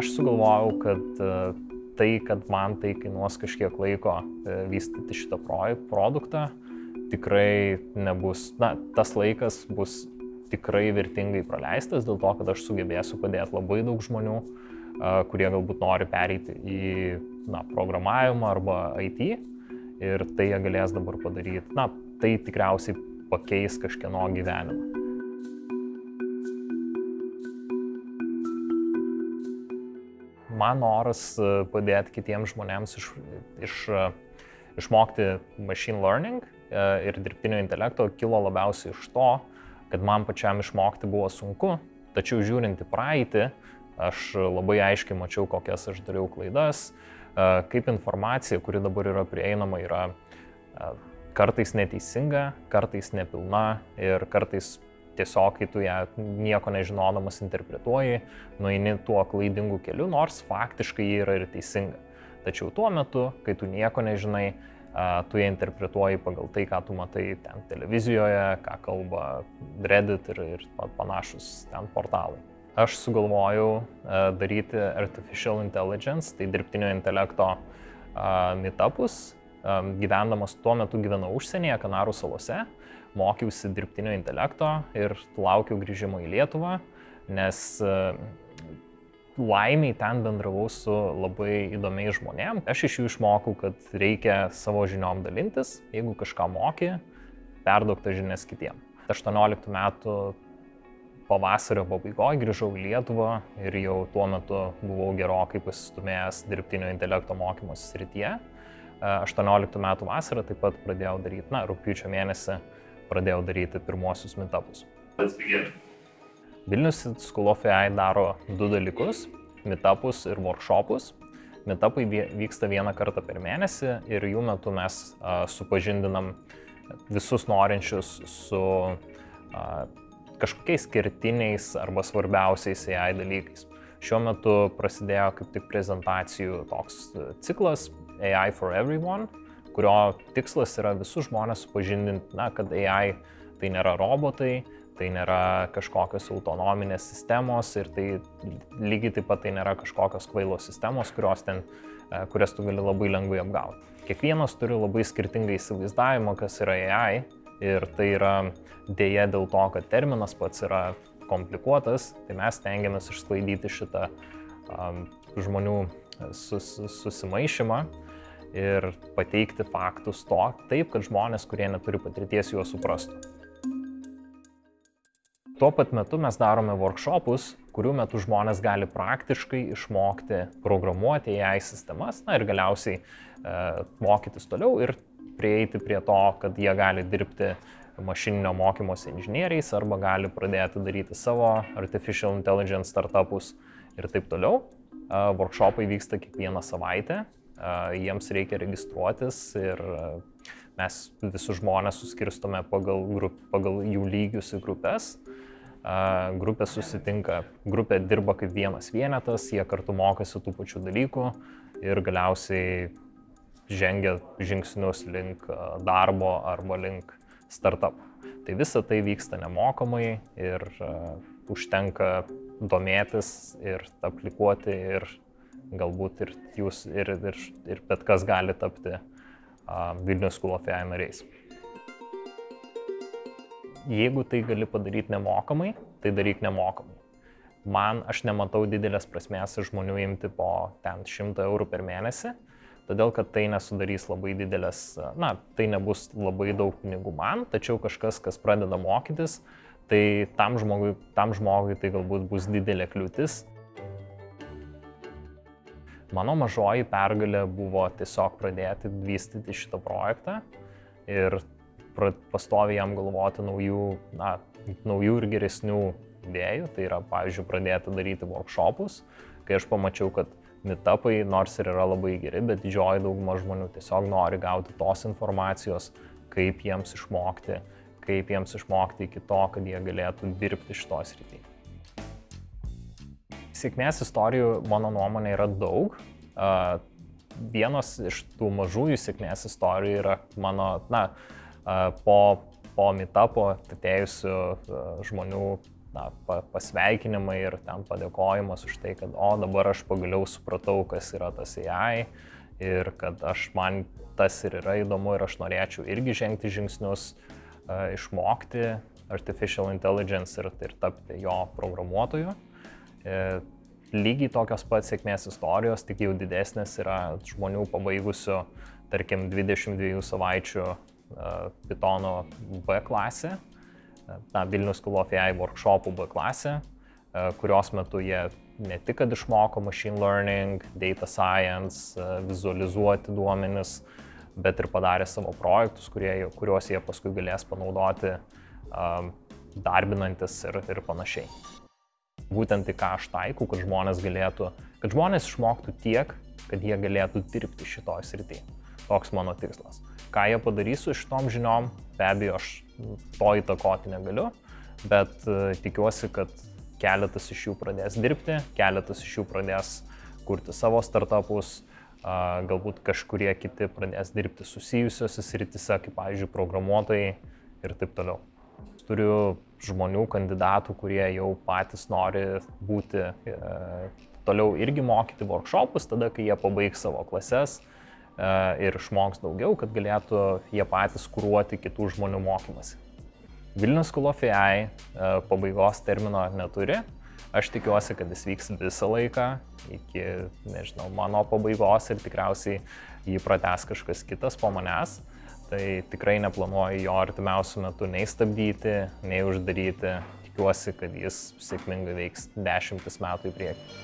Aš sugalvojau, kad tai, kad man tai kainuos kažkiek laiko vystyti šitą produktą, tikrai nebus, na, tas laikas bus tikrai vertingai praleistas dėl to, kad aš sugebėsiu padėti labai daug žmonių, kurie galbūt nori pereiti į na, programavimą arba IT ir tai jie galės dabar padaryti. Na, tai tikriausiai pakeis kažkieno gyvenimą. Man noras padėti kitiems žmonėms iš, iš, išmokti machine learning ir dirbtinio intelekto kilo labiausiai iš to, kad man pačiam išmokti buvo sunku, tačiau žiūrint į praeitį, aš labai aiškiai mačiau, kokias aš dariau klaidas, kaip informacija, kuri dabar yra prieinama, yra kartais neteisinga, kartais nepilna ir kartais tiesiog, kai tu ją nieko nežinodamas interpretuoji, nueini tuo klaidingu keliu, nors faktiškai ji yra ir teisinga. Tačiau tuo metu, kai tu nieko nežinai, tu ją interpretuoji pagal tai, ką tu matai ten televizijoje, ką kalba Reddit ir, ir panašus ten portalai. Aš sugalvojau daryti artificial intelligence, tai dirbtinio intelekto meetupus. Gyvendamas tuo metu gyvenau užsienyje, Kanarų salose, mokiausi dirbtinio intelekto ir laukiau grįžimo į Lietuvą, nes laimiai ten bendravau su labai įdomiais žmonėm. Aš iš jų išmokau, kad reikia savo žiniom dalintis, jeigu kažką moki, perduok tą žinias kitiem. 18 metų pavasario pabaigoje grįžau į Lietuvą ir jau tuo metu buvau gerokai pasistumėjęs dirbtinio intelekto mokymosi srityje. 18 metų vasarą taip pat pradėjau daryti, na, rūpiučio mėnesį pradėjau daryti. Let's begin. Vilnius School of AI daro du dalykus - meetupus ir workshopus. Meetupai vyksta vieną kartą per mėnesį ir jų metu mes a, supažindinam visus norinčius su a, kažkokiais skirtiniais arba svarbiausiais AI dalykais. Šiuo metu prasidėjo kaip tik prezentacijų toks ciklas AI for Everyone, kurio tikslas yra visus žmonės supažindinti, na, kad AI tai nėra robotai, tai nėra kažkokios autonominės sistemos ir tai lygiai taip pat tai nėra kažkokios kvailos sistemos, kurios ten, e, kurias tu gali labai lengvai apgauti. Kiekvienas turi labai skirtingą įsivaizdavimą, kas yra AI ir tai yra dėja dėl to, kad terminas pats yra komplikuotas, tai mes tengiamės išsklaidyti šitą um, žmonių sus, susimaišymą ir pateikti faktus to taip, kad žmonės, kurie neturi patirties, juos suprastų. Tuo pat metu mes darome workshopus, kurių metu žmonės gali praktiškai išmokti programuoti AI sistemas na, ir galiausiai e, mokytis toliau ir prieiti prie to, kad jie gali dirbti mašininio mokymosi inžinieriais arba gali pradėti daryti savo artificial intelligence startupus ir taip toliau. E, workshopai vyksta kiekvieną savaitę, jiems reikia registruotis ir mes visus žmonės suskirstome pagal, grup, pagal jų lygius į grupės grupė susitinka, grupė dirba kaip vienas vienetas, jie kartu mokosi tų pačių dalykų ir galiausiai žengia žingsnius link darbo arba link startup. Tai visa tai vyksta nemokamai ir uh, užtenka domėtis ir aplikuoti ir galbūt ir jūs ir, ir, ir bet kas gali tapti uh, Vilnius School of AI nariais jeigu tai gali padaryti nemokamai, tai daryk nemokamai. Man aš nematau didelės prasmės žmonių imti po ten 100 eurų per mėnesį, todėl kad tai nesudarys labai didelės, na, tai nebus labai daug pinigų man, tačiau kažkas, kas pradeda mokytis, tai tam žmogui, tam žmogui tai galbūt bus didelė kliūtis. Mano mažoji pergalė buvo tiesiog pradėti vystyti šitą projektą ir pastovi jam galvoti naujų, na, naujų ir geresnių idėjų. Tai yra, pavyzdžiui, pradėti daryti workshopus, kai aš pamačiau, kad meetupai nors ir yra labai geri, bet didžioji dauguma žmonių tiesiog nori gauti tos informacijos, kaip jiems išmokti, kaip jiems išmokti iki to, kad jie galėtų dirbti šitos rytyje. Sėkmės istorijų, mano nuomonė, yra daug. Vienos iš tų mažųjų sėkmės istorijų yra mano, na, po, po meetupo atėjusių žmonių na, pa, pasveikinimai ir ten padėkojimas už tai, kad, o dabar aš pagaliau supratau, kas yra tas AI ir kad aš man tas ir yra įdomu ir aš norėčiau irgi žengti žingsnius, išmokti artificial intelligence ir, ir tapti jo programuotoju. E, lygiai tokios pat sėkmės istorijos, tik jau didesnės yra žmonių pabaigusių, tarkim, 22 savaičių Pythono B klasę, na, Vilnius School of AI workshopų B klasę, kurios metu jie ne tik, kad išmoko machine learning, data science, vizualizuoti duomenis, bet ir padarė savo projektus, kurie, kuriuos jie paskui galės panaudoti darbinantis ir, ir panašiai. Būtent į ką aš taikau, kad žmonės galėtų, kad žmonės išmoktų tiek, kad jie galėtų dirbti šitoj srityje. Toks mano tikslas. Ką jie padarys su šitom žiniom, be abejo, aš to įtakoti negaliu, bet uh, tikiuosi, kad keletas iš jų pradės dirbti, keletas iš jų pradės kurti savo startupus, galbūt kažkurie kiti pradės dirbti susijusiose sritise, kaip, pavyzdžiui, programuotojai ir taip toliau. Turiu žmonių, kandidatų, kurie jau patys nori būti e, toliau irgi mokyti workshopus, tada, kai jie pabaigs savo klases e, ir išmoks daugiau, kad galėtų jie patys kūruoti kitų žmonių mokymasi. Vilnius School of AI e, pabaigos termino neturi. Aš tikiuosi, kad jis vyks visą laiką iki, nežinau, mano pabaigos ir tikriausiai jį prates kažkas kitas po manęs tai tikrai neplanuoju jo artimiausių metų nei stabdyti, nei uždaryti. Tikiuosi, kad jis sėkmingai veiks dešimtis metų į priekį.